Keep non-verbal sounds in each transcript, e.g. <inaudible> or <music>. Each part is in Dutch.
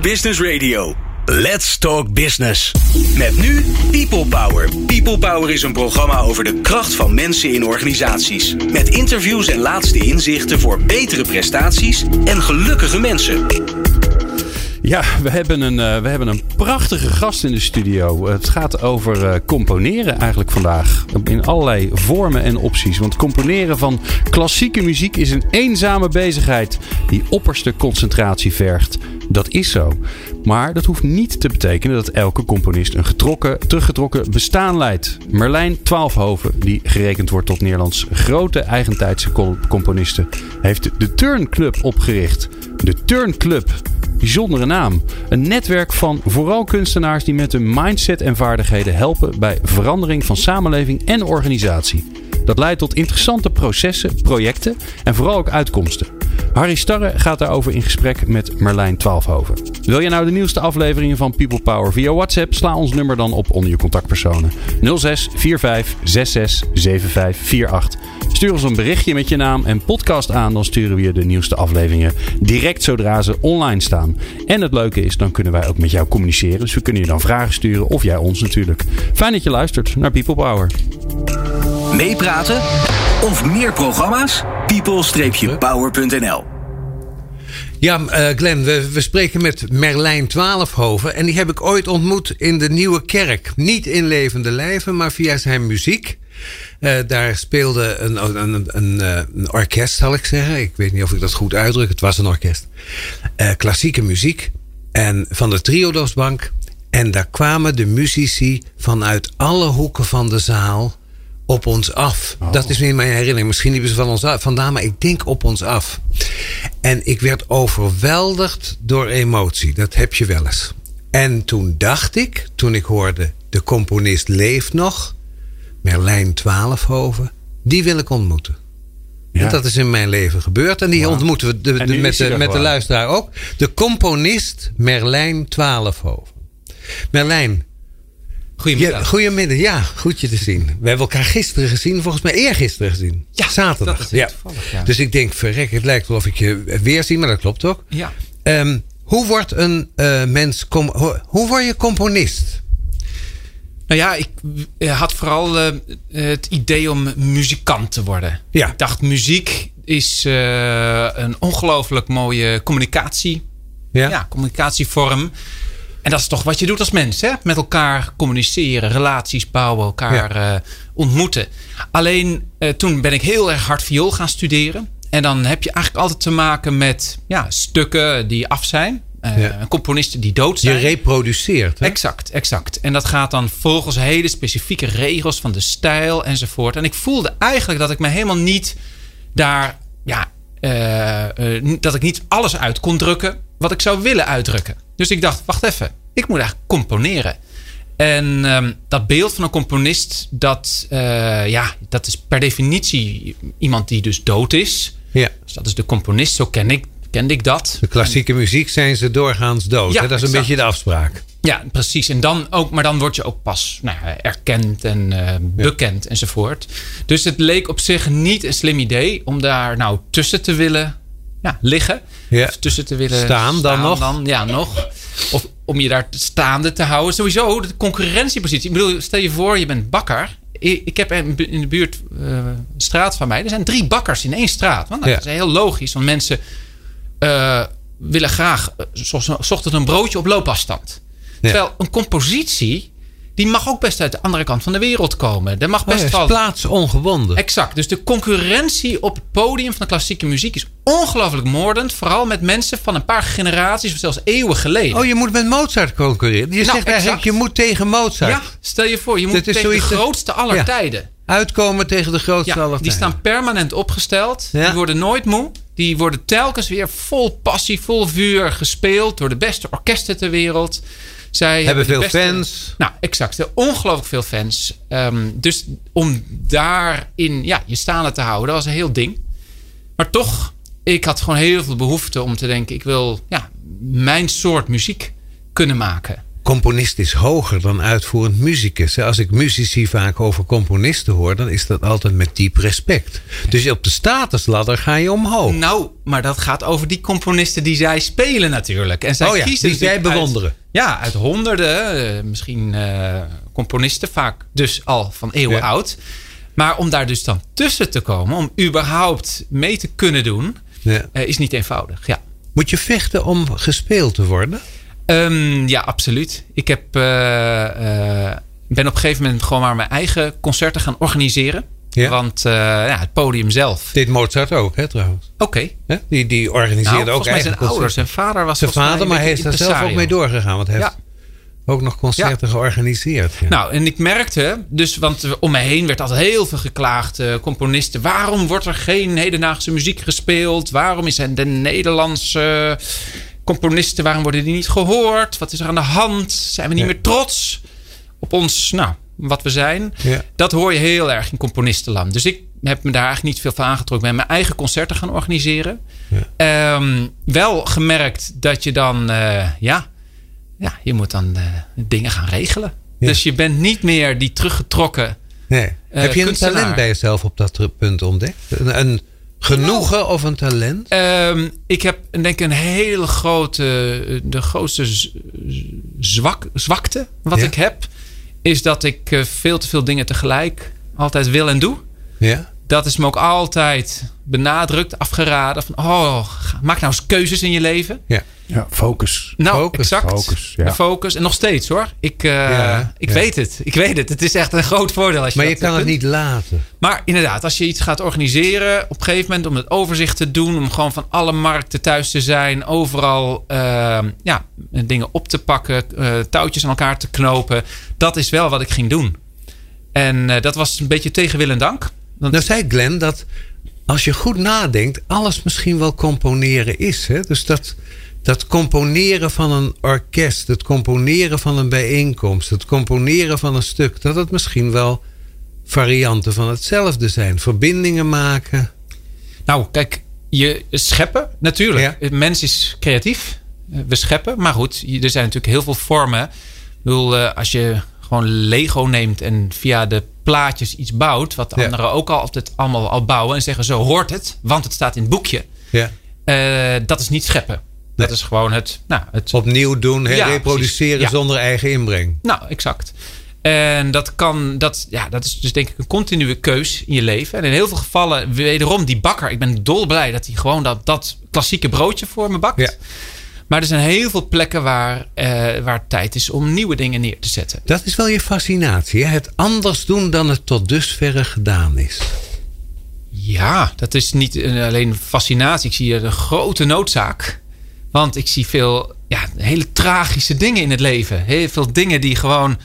Business Radio. Let's Talk Business. Met nu People Power. People Power is een programma over de kracht van mensen in organisaties. Met interviews en laatste inzichten voor betere prestaties en gelukkige mensen. Ja, we hebben, een, uh, we hebben een prachtige gast in de studio. Het gaat over uh, componeren eigenlijk vandaag. In allerlei vormen en opties. Want componeren van klassieke muziek is een eenzame bezigheid die opperste concentratie vergt. Dat is zo. Maar dat hoeft niet te betekenen dat elke componist een getrokken, teruggetrokken bestaan leidt. Merlijn Twaalfhoven, die gerekend wordt tot Nederlands grote eigentijdse componisten, heeft de Turn Club opgericht. De Turn Club. Bijzondere naam. Een netwerk van vooral kunstenaars die met hun mindset en vaardigheden helpen bij verandering van samenleving en organisatie. Dat leidt tot interessante processen, projecten en vooral ook uitkomsten. Harry Starre gaat daarover in gesprek met Merlijn Twaalfhoven. Wil je nou de nieuwste afleveringen van People Power via WhatsApp? Sla ons nummer dan op onder je contactpersonen. 06 45 66 75 48. Stuur ons een berichtje met je naam en podcast aan. Dan sturen we je de nieuwste afleveringen direct zodra ze online staan. En het leuke is, dan kunnen wij ook met jou communiceren. Dus we kunnen je dan vragen sturen of jij ons natuurlijk. Fijn dat je luistert naar People Power. Meepraten of meer programma's? people-power.nl ja, uh, Glenn, we, we, spreken met Merlijn Twaalfhoven. En die heb ik ooit ontmoet in de Nieuwe Kerk. Niet in levende lijven, maar via zijn muziek. Uh, daar speelde een, een, een, eh, een, orkest, zal ik zeggen. Ik weet niet of ik dat goed uitdruk. Het was een orkest. Klassieke muziek. En van de Triodosbank. En daar kwamen de muzici vanuit alle hoeken van de zaal op ons af. Oh. Dat is in mijn herinnering. Misschien liepen ze van ons af, vandaan, maar ik denk op ons af. En ik werd overweldigd door emotie. Dat heb je wel eens. En toen dacht ik, toen ik hoorde... de componist leeft nog... Merlijn Twaalfhoven... die wil ik ontmoeten. Ja. En dat is in mijn leven gebeurd. En die ontmoeten we de, met, de, met de luisteraar ook. De componist Merlijn Twaalfhoven. Merlijn, Goedemiddag. Ja, goedemiddag, ja, goed je te zien. We hebben elkaar gisteren gezien, volgens mij eergisteren gezien. Ja, zaterdag. Dat ja. ja. Dus ik denk, verrek, het lijkt wel of ik je weer zie, maar dat klopt ook. Ja. Um, hoe wordt een uh, mens, kom, hoe, hoe word je componist? Nou ja, ik had vooral uh, het idee om muzikant te worden. Ja. Ik dacht, muziek is uh, een ongelooflijk mooie communicatie. Ja. ja, communicatievorm. En dat is toch wat je doet als mens, hè? Met elkaar communiceren, relaties bouwen, elkaar uh, ontmoeten. Alleen uh, toen ben ik heel erg hard viool gaan studeren. En dan heb je eigenlijk altijd te maken met ja, stukken die af zijn. Uh, ja. Componisten die dood zijn. Je reproduceert. Hè? Exact, exact. En dat gaat dan volgens hele specifieke regels van de stijl enzovoort. En ik voelde eigenlijk dat ik me helemaal niet daar. Ja, dat ik niet alles uit kon drukken wat ik zou willen uitdrukken. Dus ik dacht, wacht even, ik moet eigenlijk componeren. En um, dat beeld van een componist, dat, uh, ja, dat is per definitie iemand die dus dood is. Ja. Dus dat is de componist, zo ken ik, kende ik dat. De klassieke en, muziek zijn ze doorgaans dood. Ja, hè? Dat is een beetje de afspraak. Ja, precies. En dan ook, maar dan word je ook pas nou, erkend en uh, bekend ja. enzovoort. Dus het leek op zich niet een slim idee om daar nou tussen te willen ja, liggen. Ja. Of tussen te willen staan, dan nog. Dan, ja, nog. Of om je daar staande te houden. Sowieso de concurrentiepositie. Ik bedoel, stel je voor, je bent bakker. Ik heb in de buurt, uh, straat van mij, er zijn drie bakkers in één straat. Want dat ja. is heel logisch, want mensen uh, willen graag uh, ochtends een broodje op loopafstand. Terwijl een compositie die mag ook best uit de andere kant van de wereld komen. Er mag best oh ja, wel. plaats ongewonden. Exact. Dus de concurrentie op het podium van de klassieke muziek is ongelooflijk moordend. Vooral met mensen van een paar generaties of zelfs eeuwen geleden. Oh, je moet met Mozart concurreren. Je nou, zegt eigenlijk, je moet tegen Mozart. Ja, stel je voor, je moet tegen de grootste aller ja. tijden. Uitkomen tegen de grootste ja, aller die tijden. staan permanent opgesteld. Die worden nooit moe. Die worden telkens weer vol passie, vol vuur gespeeld door de beste orkesten ter wereld. Zij hebben veel beste, fans. Nou, exact. Ongelooflijk veel fans. Um, dus om daarin ja, je staande te houden, dat was een heel ding. Maar toch, ik had gewoon heel veel behoefte om te denken: ik wil ja, mijn soort muziek kunnen maken. Componist is hoger dan uitvoerend muzikus. Als ik muzici vaak over componisten hoor, dan is dat altijd met diep respect. Dus op de statusladder ga je omhoog. Nou, maar dat gaat over die componisten die zij spelen natuurlijk. En zij Oh ja, kiezen die zij uit- bewonderen. ja, uit honderden, eh, misschien eh, componisten, vaak dus al van eeuwen Ja. oud. Maar om daar dus dan tussen te komen, om überhaupt mee te kunnen doen, Ja. eh, is niet eenvoudig. Ja. Moet je vechten om gespeeld te worden? Ehm, ja, absoluut. Ik heb, eh, eh, ben op een gegeven moment gewoon maar mijn eigen concerten gaan organiseren. Ja. Want eh, ja, het podium zelf. Deed Mozart ook, hè, trouwens. Oké. Die, die organiseerde Nou, ook mij eigen zijn ouders. Zijn vader was Zijn vader, maar hij is beetje daar zelf ook mee doorgegaan. Want hij Ja. heeft ook nog concerten georganiseerd. Ja. Nou, en ik merkte, dus, want om me heen werd altijd heel veel geklaagd. componisten, waarom wordt er geen hedendaagse muziek gespeeld? Waarom zijn de Nederlandse componisten, waarom worden die niet gehoord? Wat is er aan de hand? Zijn we niet Ja. meer trots op ons, nou, wat we zijn? Ja. Dat hoor je heel erg in componistenland. Dus ik heb me daar eigenlijk niet veel van aangetrokken. Ik ben mijn eigen concerten gaan organiseren. Ehm, wel gemerkt dat je dan, eh, ja, ja, je moet dan eh, dingen gaan regelen. Dus je bent niet meer die teruggetrokken. Nee. Eh, Heb je een kunstenaar. talent bij jezelf op dat punt ontdekt? Een, een genoegen of een talent? Ehm, ik heb denk ik een hele grote, eh, de grootste zwak, zwakte wat Ja. ik heb, is dat ik eh, veel te veel dingen tegelijk altijd wil en doe. Ja? Dat is me ook altijd benadrukt, afgeraden. Van, oh, maak nou eens keuzes in je leven. Ja. Ja, focus. Nou, Focus, exact. focus, ja. En focus. En nog steeds hoor. Ik, eh, Ja, ik ja. weet het. Ik weet het. Het is echt een groot voordeel als je Maar je kan het kunt. niet laten. Maar inderdaad, als je iets gaat organiseren, op een gegeven moment om het overzicht te doen, om gewoon van alle markten thuis te zijn, overal eh, ja, dingen op te pakken, eh, touwtjes aan elkaar te knopen, dat is wel wat ik ging doen. En eh, dat was een beetje tegen wil en dank. Nou zei Glenn dat als je goed nadenkt, alles misschien wel componeren is. Hè? Dus dat, dat componeren van een orkest, het componeren van een bijeenkomst, het componeren van een stuk, dat het misschien wel varianten van hetzelfde zijn. Verbindingen maken. nou, kijk, je scheppen, natuurlijk. Ja. Mens is creatief. Eh, We scheppen. Maar goed, er zijn natuurlijk heel veel vormen. Ik bedoel, eh, als je gewoon Lego neemt en via de plaatjes iets bouwt, wat Ja. anderen ook al altijd allemaal al bouwen en zeggen zo hoort het, want het staat in het boekje. Ja. Eh, dat is niet scheppen. Dat is gewoon het, nou, het Opnieuw doen? Ja, reproduceren. Ja. zonder eigen inbreng. Nou, exact. En dat kan, dat, ja, dat is dus denk ik een continue keus in je leven. En in heel veel gevallen, wederom die bakker. Ik ben dolblij dat hij gewoon dat, dat klassieke broodje voor me bakt. Ja. Maar er zijn heel veel plekken waar, eh, waar het tijd is om nieuwe dingen neer te zetten. Dat is wel je fascinatie. Hè? Het anders doen dan het tot dusverre gedaan is. Ja, dat is niet alleen fascinatie. Ik zie hier een grote noodzaak. Want ik zie veel ja, hele tragische dingen in het leven. Heel veel dingen die gewoon...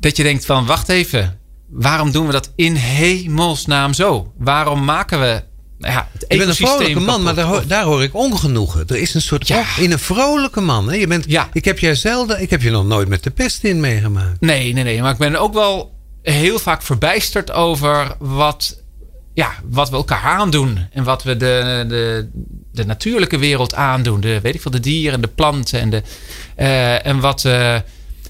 Dat je denkt van, wacht even. Waarom doen we dat in hemelsnaam zo? Waarom maken we ja, het Je bent een vrolijke man, maar daar, daar hoor ik ongenoegen. Er is een soort Ja. in een vrolijke man. Hè? Je bent, Ja. Ik heb jij zelden, ik heb je nog nooit met de pest in meegemaakt. Nee, nee, nee. Maar ik ben ook wel heel vaak verbijsterd over wat, ja, wat we elkaar aandoen. En wat we de, de, de natuurlijke wereld aandoen. De, weet ik veel, de dieren, de planten. En, de, eh, en wat, eh,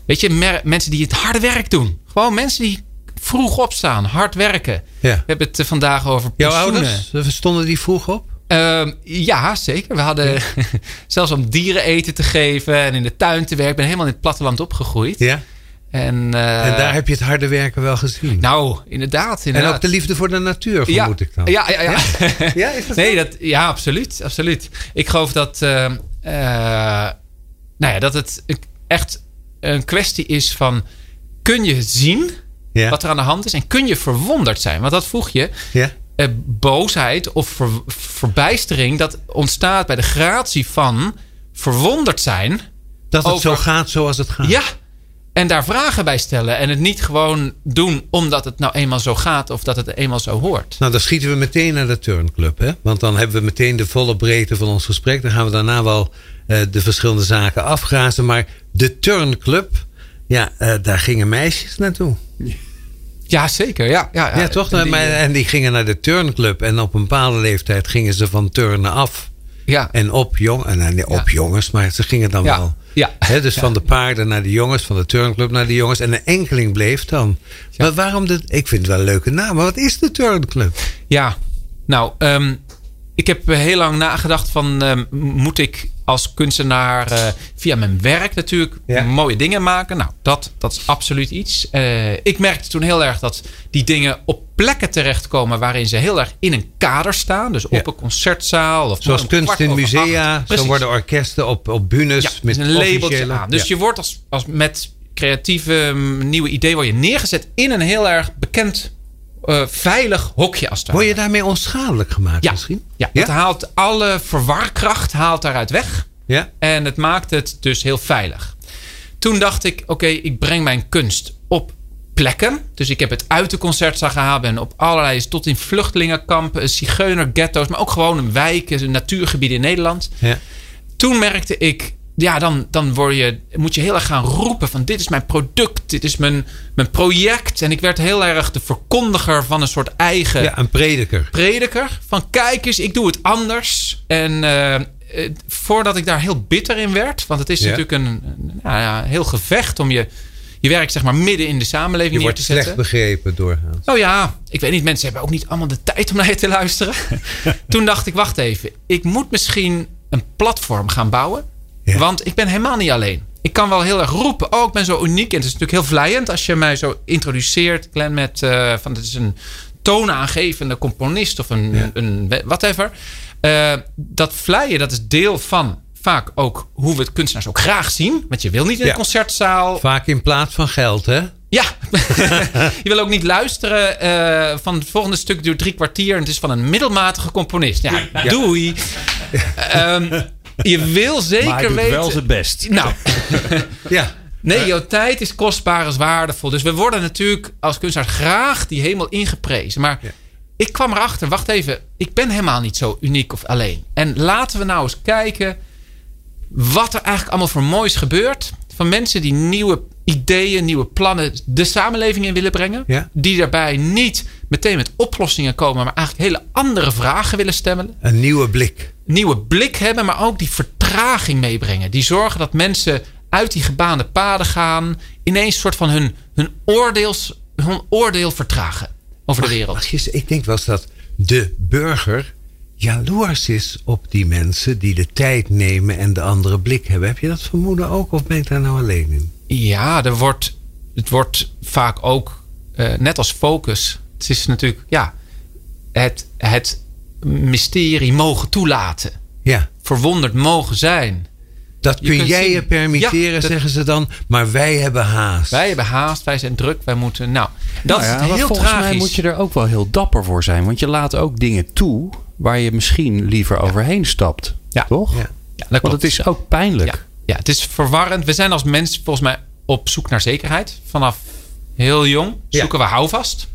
weet je, mer- mensen die het harde werk doen. Gewoon mensen die vroeg opstaan, hard werken. Ja. We hebben het eh, vandaag over Jouw ouders, eh, stonden die vroeg op? Ehm, ja, zeker. We hadden <laughs> zelfs om dieren eten te geven en in de tuin te werken. Ik ben helemaal in het platteland opgegroeid. Ja. En, eh, en daar heb je het harde werken wel gezien. Nou, inderdaad. en ook de liefde voor de natuur, vermoed ik dan. Ja, ja, ja. Ja, is dat <laughs> nee, dat, ja, absoluut, absoluut. Ik geloof dat, eh, eh, nou ja, dat het echt een kwestie is van... kun je zien Ja. wat er aan de hand is en kun je verwonderd zijn? Want dat vroeg je. Ja. Eh, boosheid of ver- verbijstering... dat ontstaat bij de gratie van verwonderd zijn... Dat het Over- zo gaat zoals het gaat. Ja. En daar vragen bij stellen. En het niet gewoon doen omdat het nou eenmaal zo gaat of dat het eenmaal zo hoort. Nou, dan schieten we meteen naar de turnclub. Hè? Want dan hebben we meteen de volle breedte van ons gesprek. Dan gaan we daarna wel eh, de verschillende zaken afgrazen. Maar de turnclub, ja, eh, daar gingen meisjes naartoe. Ja, zeker. Ja, ja, Ja, toch? Die, Maar- en die gingen naar de turnclub. En op een bepaalde leeftijd gingen ze van turnen af. ja. En op, jong, en, op Ja. jongens, maar ze gingen dan Ja. wel Ja. Dus van de paarden naar de jongens, van de turnclub naar de jongens. En een enkeling bleef dan. Maar waarom de, ik vind het wel een leuke naam, maar wat is de turnclub? Ja, nou, ehm, ik heb heel lang nagedacht van... ehm, moet ik als kunstenaar eh, via mijn werk natuurlijk Ja. mooie dingen maken? Nou, dat, dat is absoluut iets. Eh, ik merkte toen heel erg dat die dingen op plekken terechtkomen... waarin ze heel erg in een kader staan. Dus Ja. op een concertzaal. Of Zoals kunst in musea, zo worden orkesten op, op bunes Ja, met een labeltje aan. Dus je wordt als, als met creatieve mm, nieuwe ideeën je neergezet in een heel erg bekend, eh, veilig hokje als het Word je daarmee onschadelijk gemaakt ja, misschien? ja, Ja? het haalt alle verwarkracht haalt daaruit weg. Ja? En het maakt het dus heel veilig. Toen dacht ik, oké, ik breng mijn kunst op plekken. Dus ik heb het uit de concertzaal gehaald. Ben op allerlei, tot in vluchtelingenkampen, zigeunerghetto's. Maar ook gewoon wijken, natuurgebieden in Nederland Ja. toen merkte ik, ja, dan, dan word je, moet je heel erg gaan roepen van dit is mijn product, dit is mijn, mijn project. En ik werd heel erg de verkondiger van een soort eigen ja, een prediker. prediker. Van kijk eens, ik doe het anders. En eh, voordat ik daar heel bitter in werd, want het is Ja. natuurlijk een, een nou ja, heel gevecht om je, je werk zeg maar midden in de samenleving Je neer wordt te zetten. slecht begrepen doorgaans. Oh ja, ik weet niet, mensen hebben ook niet allemaal de tijd om naar je te luisteren. <laughs> Toen dacht ik, wacht even, ik moet misschien een platform gaan bouwen. Ja. Want ik ben helemaal niet alleen. Ik kan wel heel erg roepen, oh ik ben zo uniek. En het is natuurlijk heel vlijend als je mij zo introduceert, Glenn, met eh, van het is een toonaangevende componist of een, Ja. een whatever. Eh, dat vleien, dat is deel van vaak ook hoe we het kunstenaars ook graag zien. Want je wil niet in Ja. een concertzaal Vaak in plaats van geld, hè? ja, <laughs> je wil ook niet luisteren. eh, van het volgende stuk duurt drie kwartier. En het is van een middelmatige componist. Ja, doei. Ehm, je wil Maar zeker hij doet weten. wel zijn best. Nou, <laughs> Ja. nee, jouw tijd is kostbaar, is waardevol. Dus we worden natuurlijk als kunstenaar graag die hemel ingeprezen. Maar ik kwam erachter, wacht even, ik ben helemaal niet zo uniek of alleen. En laten we nou eens kijken wat er eigenlijk allemaal voor moois gebeurt. Van mensen die nieuwe ideeën, nieuwe plannen de samenleving in willen brengen. Ja. Die daarbij niet meteen met oplossingen komen, maar eigenlijk hele andere vragen willen stellen. Een nieuwe blik. Nieuwe blik hebben, maar ook die vertraging meebrengen. Die zorgen dat mensen uit die gebaande paden gaan. Ineens een soort van hun, hun, oordeels, hun oordeel vertragen over de wereld. Mag ik denk wel eens dat de burger jaloers is op die mensen die de tijd nemen en de andere blik hebben. Heb je dat vermoeden ook of ben ik daar nou alleen in? Ja, er wordt, het wordt vaak ook, eh, net als focus. Het is natuurlijk, ja, het, het mysterie mogen toelaten. Ja, Verwonderd mogen zijn. dat Je kun jij zien- je permitteren, Ja, zeggen ze dan. Maar wij hebben haast. Wij hebben haast, wij zijn druk, wij moeten. Nou, dat Nou ja, is heel volgens tragisch. mij moet je er ook wel heel dapper voor zijn. Want je laat ook dingen toe waar je misschien liever overheen stapt. Ja. Toch? Ja. Ja, dat Want het is ook pijnlijk. Ja, ja, het is verwarrend. We zijn als mens volgens mij op zoek naar zekerheid. Vanaf heel jong Ja. zoeken we houvast.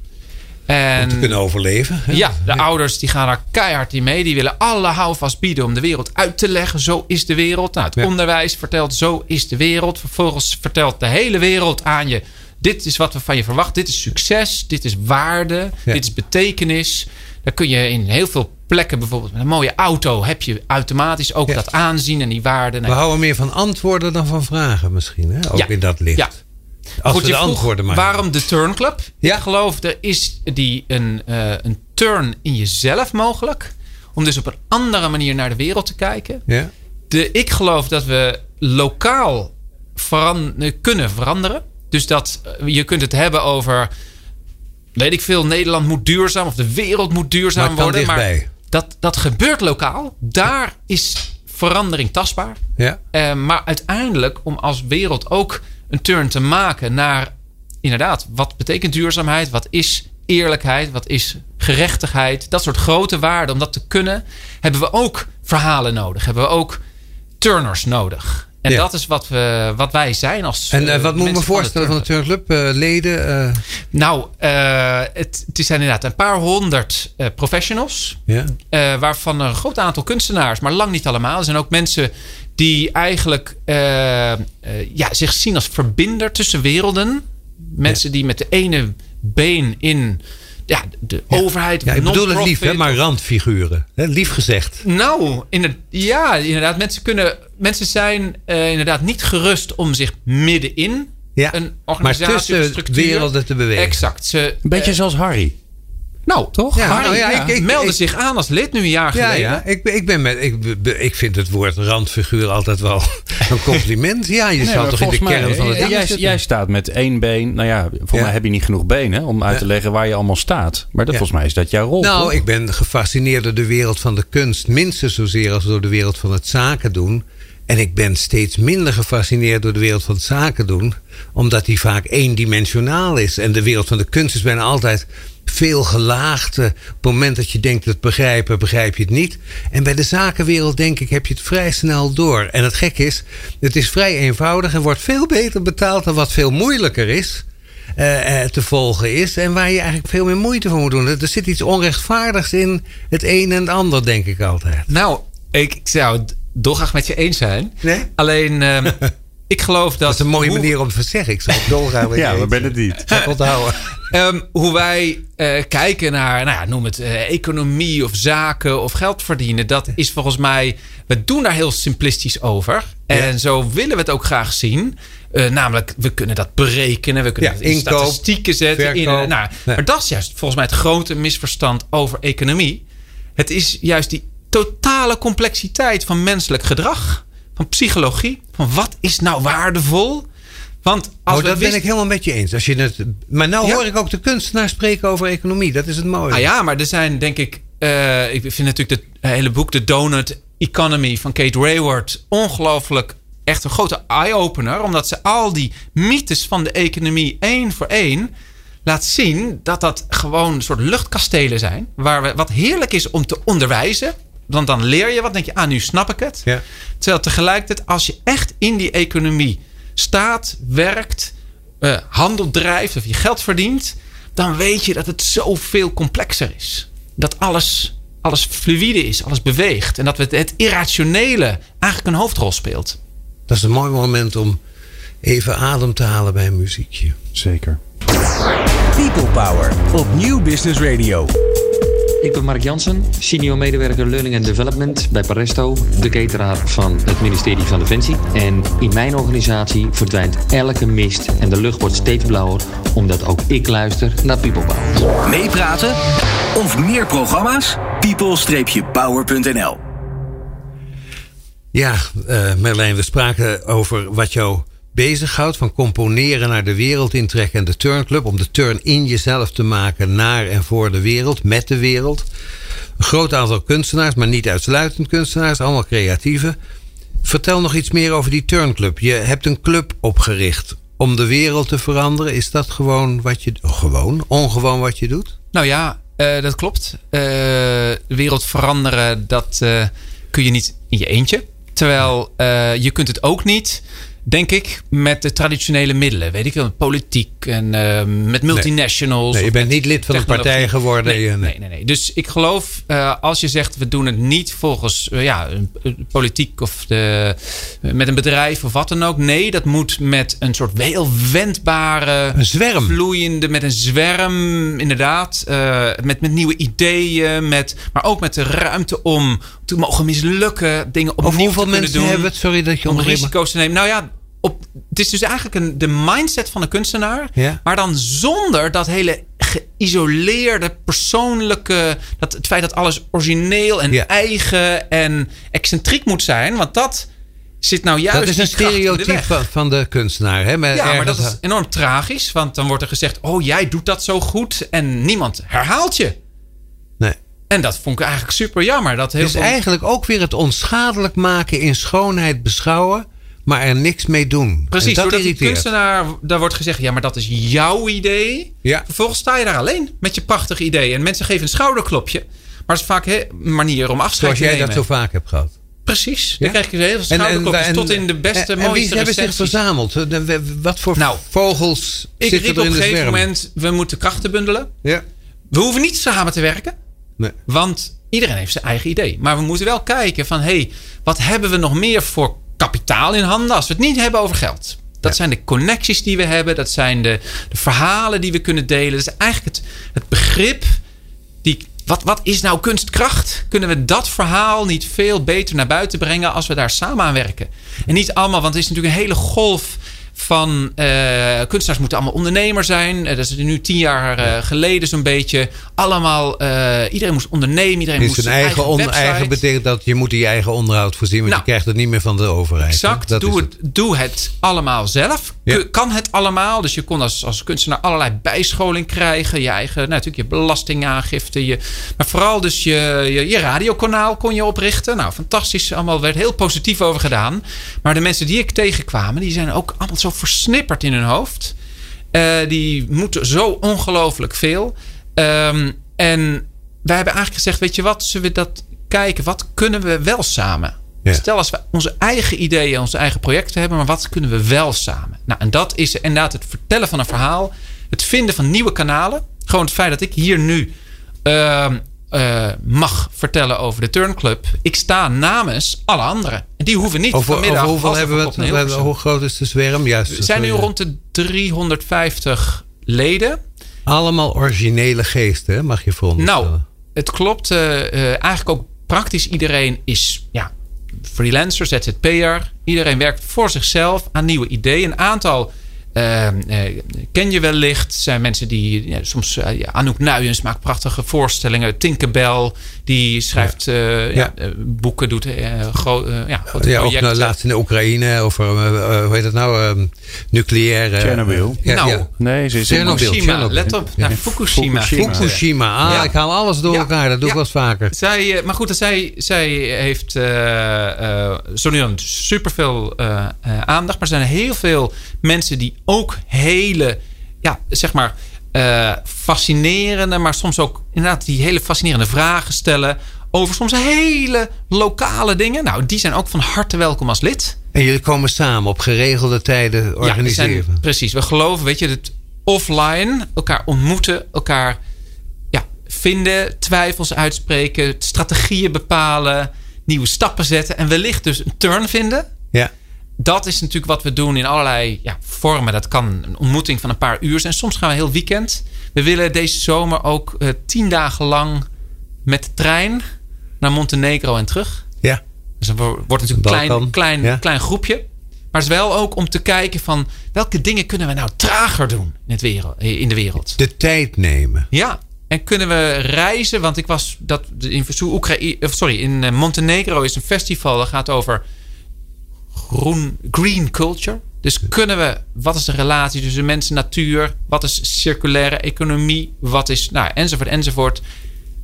En Om te kunnen overleven. hè? ja, de ouders die gaan daar keihard in mee. Die willen alle houvast bieden om de wereld uit te leggen. Zo is de wereld. Nou, het Ja. onderwijs vertelt zo is de wereld. Vervolgens vertelt de hele wereld aan je. Dit is wat we van je verwachten. Dit is succes. Dit is waarde. Ja. Dit is betekenis. Dan kun je in heel veel plekken, bijvoorbeeld met een mooie auto, heb je automatisch ook Ja. dat aanzien en die waarde. We houden meer van antwoorden dan van vragen misschien. Hè? Ook Ja. in dat licht. Ja. Als Goed, we je de vroeg antwoorden maar Waarom de turnclub? Ja. Ik geloof, er is die een, eh, een turn in jezelf mogelijk. Om dus op een andere manier naar de wereld te kijken. Ja? De, ik geloof dat we lokaal veran- eh, kunnen veranderen. Dus dat eh, je kunt het hebben over... Weet ik veel, Nederland moet duurzaam of de wereld moet duurzaam Maar worden. Maar dat, dat gebeurt lokaal. Daar is verandering tastbaar. Ja? Maar uiteindelijk, om als wereld ook een turn te maken naar inderdaad, wat betekent duurzaamheid? Wat is eerlijkheid? Wat is gerechtigheid? Dat soort grote waarden. Om dat te kunnen, hebben we ook verhalen nodig. Hebben we ook turners nodig. En Ja. dat is wat, we, wat wij zijn als. En eh, eh, wat moet ik me voorstellen van de turnclub. Eh, leden? eh, Nou, eh, het, het zijn inderdaad een paar honderd eh, professionals. ja? Eh, waarvan een groot aantal kunstenaars, maar lang niet allemaal. Er zijn ook mensen die eigenlijk eh, eh, ja, zich zien als verbinder tussen werelden. Mensen die met de ene been in ja, de overheid. ja, ik bedoel het lief, hè, maar randfiguren. Hè? Lief gezegd. nou, in het, ja, inderdaad. Mensen kunnen mensen zijn uh, inderdaad niet gerust om zich middenin Ja, een maar organisatie tussen structuur... werelden te bewegen. Exact. Ze, Een beetje eh, zoals Harry. nou, Toch? Ja, Harry nou ja, ik- ik- meldde ik- zich aan als lid nu een jaar Ja, geleden. ja. Ik, ben- ik, ben met, ik, vind het woord randfiguur altijd wel <laughs> een compliment. Ja, je Nee, maar toch in de mij, kern van het eh, ding jij, jij staat met één been. Nou ja, volgens Ja. mij heb je niet genoeg benen om uit te leggen waar je allemaal staat. Maar dat, Ja. volgens mij is dat jouw rol. Nou, toch? ik ben gefascineerd door de wereld van de kunst. Minstens zozeer als door de wereld van het zaken doen. En ik ben steeds minder gefascineerd door de wereld van zaken doen. Omdat die vaak eendimensionaal is. En de wereld van de kunst is bijna altijd veel gelaagd. Op het moment dat je denkt het begrijpen, begrijp je het niet. En bij de zakenwereld denk ik heb je het vrij snel door. En het gek is, het is vrij eenvoudig en wordt veel beter betaald dan wat veel moeilijker is eh, eh, te volgen is. En waar je eigenlijk veel meer moeite voor moet doen. Er zit iets onrechtvaardigs in het een en het ander, denk ik altijd. Nou, ik, zou dolgraag met je eens zijn. Nee? Alleen, ehm, <laughs> ik geloof dat... Dat is een mooie hoe- manier om het te zeggen. Ik zou het dolgraag met <laughs> je ja, we ben het niet. Ga onthouden. <laughs> Ehm, hoe wij eh, kijken naar, nou ja, noem het eh, economie of zaken of geld verdienen. Dat is volgens mij, we doen daar heel simplistisch over. En Ja. zo willen we het ook graag zien. Eh, namelijk, we kunnen dat berekenen. We kunnen Ja, het in inkoop, statistieken zetten. In, verkoop. nou, Nee. Maar dat is juist volgens mij het grote misverstand over economie. Het is juist die totale complexiteit van menselijk gedrag. Van psychologie. Van wat is nou waardevol? Want als Oh, dat ben ik helemaal met je eens. Als je het, maar nou Ja. hoor ik ook de kunstenaar spreken over economie. Dat is het mooie. Ah ja, maar er zijn denk ik... eh, ik vind natuurlijk het hele boek The Donut Economy van Kate Rayward... ongelooflijk echt een grote eye-opener. Omdat ze al die mythes van de economie één voor één laat zien... dat dat gewoon een soort luchtkastelen zijn. Waar we, wat heerlijk is om te onderwijzen. Want dan leer je wat. denk je, ah, nu snap ik het. Ja. Terwijl tegelijkertijd, als je echt in die economie staat, werkt, eh, handel drijft of je geld verdient, dan weet je dat het zoveel complexer is. Dat alles, alles fluïde is, alles beweegt. En dat het, het irrationele eigenlijk een hoofdrol speelt. Dat is een mooi moment om even adem te halen bij een muziekje. Zeker. People Power op Nieuw Business Radio. Ik ben Mark Jansen, senior medewerker Learning and Development bij Paresto, de cateraar van het ministerie van Defensie. En in mijn organisatie verdwijnt elke mist en de lucht wordt steeds blauwer, omdat ook ik luister naar People Power. Meepraten of meer programma's? people-power.nl Ja, eh Merlijn, we spraken over wat jou bezighoudt. Van componeren naar de wereld intrekken en de turnclub. Om de turn in jezelf te maken naar en voor de wereld, met de wereld. Een groot aantal kunstenaars, maar niet uitsluitend kunstenaars. Allemaal creatieve. Vertel nog iets meer over die turnclub. Je hebt een club opgericht om de wereld te veranderen. Is dat gewoon wat je... gewoon? Ongewoon wat je doet? Nou ja, eh, dat klopt. Eh, wereld veranderen, dat eh, kun je niet in je eentje. Terwijl je kunt het ook niet, denk ik, met de traditionele middelen. Weet ik wel, politiek en eh, met multinationals. Nee, je of bent niet lid van een partij geworden. Nee, Je- nee, nee, nee. Dus ik geloof, eh, als je zegt we doen het niet volgens eh, ja, politiek of de, met een bedrijf of wat dan ook. Nee, dat moet met een soort heel wendbare, Een zwerm. vloeiende, met een zwerm, inderdaad. eh, met, met nieuwe ideeën, met, maar ook met de ruimte om te mogen mislukken, dingen opnieuw te kunnen mensen doen. hebben het? Sorry dat je om risico's te nemen. Nou ja, op, het is dus eigenlijk een, de mindset van de kunstenaar. Ja. Maar dan zonder dat hele geïsoleerde, persoonlijke. Dat, het feit dat alles origineel en Ja. eigen en excentriek moet zijn. Want dat zit nou juist. Dat is een stereotype van, van de kunstenaar. Hè? Met Ja, maar dat is enorm tragisch. Want dan wordt er gezegd: Oh, jij doet dat zo goed. En niemand herhaalt je. Nee. En dat vond ik eigenlijk super jammer. Dat heel Het is veel- eigenlijk ook weer het onschadelijk maken in schoonheid beschouwen, maar er niks mee doen. Precies, en dat doordat die irriteert. kunstenaar, daar wordt gezegd, ja, maar dat is jouw idee. Ja. Vervolgens sta je daar alleen met je prachtige idee. En mensen geven een schouderklopje. Maar dat is vaak een manier om afscheid Zoals te jij nemen. dat zo vaak hebt gehad. Precies. Ja? Dan krijg je heel veel schouderklopjes tot in de beste, en, en wie mooiste hebben zich verzameld? Wat voor Nou, vogels Ik zitten riep er op in een gegeven moment, we moeten krachten bundelen. Ja. We hoeven niet samen te werken. Nee. Want iedereen heeft zijn eigen idee. Maar we moeten wel kijken van... hé, hey, wat hebben we nog meer voor kapitaal in handen... als we het niet hebben over geld? Dat Ja. zijn de connecties die we hebben. Dat zijn de, de verhalen die we kunnen delen. Dat is eigenlijk het, het begrip die wat, wat is nou kunstkracht? Kunnen we dat verhaal niet veel beter naar buiten brengen als we daar samen aan werken? En niet allemaal, want het is natuurlijk een hele golf van uh, kunstenaars moeten allemaal ondernemer zijn. Uh, dat is nu tien jaar uh, geleden zo'n beetje. Allemaal, iedereen moest ondernemen. Iedereen dus moest zijn eigen, eigen, on, eigen betekent dat je moet je eigen onderhoud voorzien. Want Nou, je krijgt het niet meer van de overheid. Exact. Dat Doe is het, doe het allemaal zelf. Ja. Kan het allemaal. Dus je kon als, als kunstenaar allerlei bijscholing krijgen. Je eigen, nou, natuurlijk je belastingaangifte. Je, maar vooral dus je, je, je radiokanaal kon je oprichten. Nou, fantastisch. Allemaal werd heel positief over gedaan. Maar de mensen die ik tegenkwamen, die zijn ook allemaal zo versnipperd in hun hoofd. Eh, die moeten zo ongelooflijk veel. Ehm, en wij hebben eigenlijk gezegd, weet je wat, zullen we dat kijken? Wat kunnen we wel samen? Ja. Stel als we onze eigen ideeën, onze eigen projecten hebben, maar wat kunnen we wel samen? Nou, en dat is inderdaad het vertellen van een verhaal, het vinden van nieuwe kanalen. Gewoon het feit dat ik hier nu ehm, eh, mag vertellen over de Turnclub. Ik sta namens alle anderen. En die hoeven niet Over, vanmiddag over hoeveel hebben we het? Hoe groot is de zwerm? Juist. We zijn nu rond de 350 leden. Allemaal originele geesten, mag je veronderstellen. Nou, het klopt. eh, eh, eigenlijk ook praktisch iedereen is ja, freelancer, ZZP'er. Iedereen werkt voor zichzelf aan nieuwe ideeën. Een aantal eh, eh, ken je wellicht. zijn mensen die ja, soms... ja, Anouk Nuyens maakt prachtige voorstellingen. Tinkerbell, die schrijft eh, ja. Ja. eh, boeken, doet eh, gro- eh, ja, grote ja, ook projecten. nou, laatst in de Oekraïne over, eh, eh, hoe heet het nou, eh, nucleaire... Chernobyl. Ja, Nou, ja. Nee, ze is Chernobyl. Fukushima, Chernobyl. let op. Ja. naar Fukushima. Fukushima. Fukushima. Ah, Ja. ik haal alles door Ja. elkaar. Dat doe ik wel eens vaker. Zij, eh, maar goed, zij, zij heeft zo nu dan superveel uh, uh, aandacht. Maar er zijn heel veel mensen die ook hele, ja, zeg maar, uh, fascinerende, maar soms ook inderdaad die hele fascinerende vragen stellen. Over soms hele lokale dingen. Nou, die zijn ook van harte welkom als lid. En jullie komen samen op geregelde tijden organiseren. Ja, zijn, precies. We geloven, weet je, het offline elkaar ontmoeten, elkaar ja, vinden, twijfels uitspreken, strategieën bepalen, nieuwe stappen zetten en wellicht dus een turn vinden. Ja. Dat is natuurlijk wat we doen in allerlei ja, vormen. Dat kan een ontmoeting van een paar uur zijn. Soms gaan we heel weekend. We willen deze zomer ook uh, tien dagen lang met de trein naar Montenegro en terug. Ja. Dus dan wordt natuurlijk een klein, klein, ja. klein groepje. Maar het is wel ook om te kijken van welke dingen kunnen we nou trager doen in, het wereld, in de wereld. De tijd nemen. Ja. En kunnen we reizen? Want ik was dat in Oekraïne, sorry, in Montenegro is een festival dat gaat over groen, green culture. Dus kunnen we, wat is de relatie tussen mens en natuur? Wat is circulaire economie? Wat is, nou, enzovoort, enzovoort.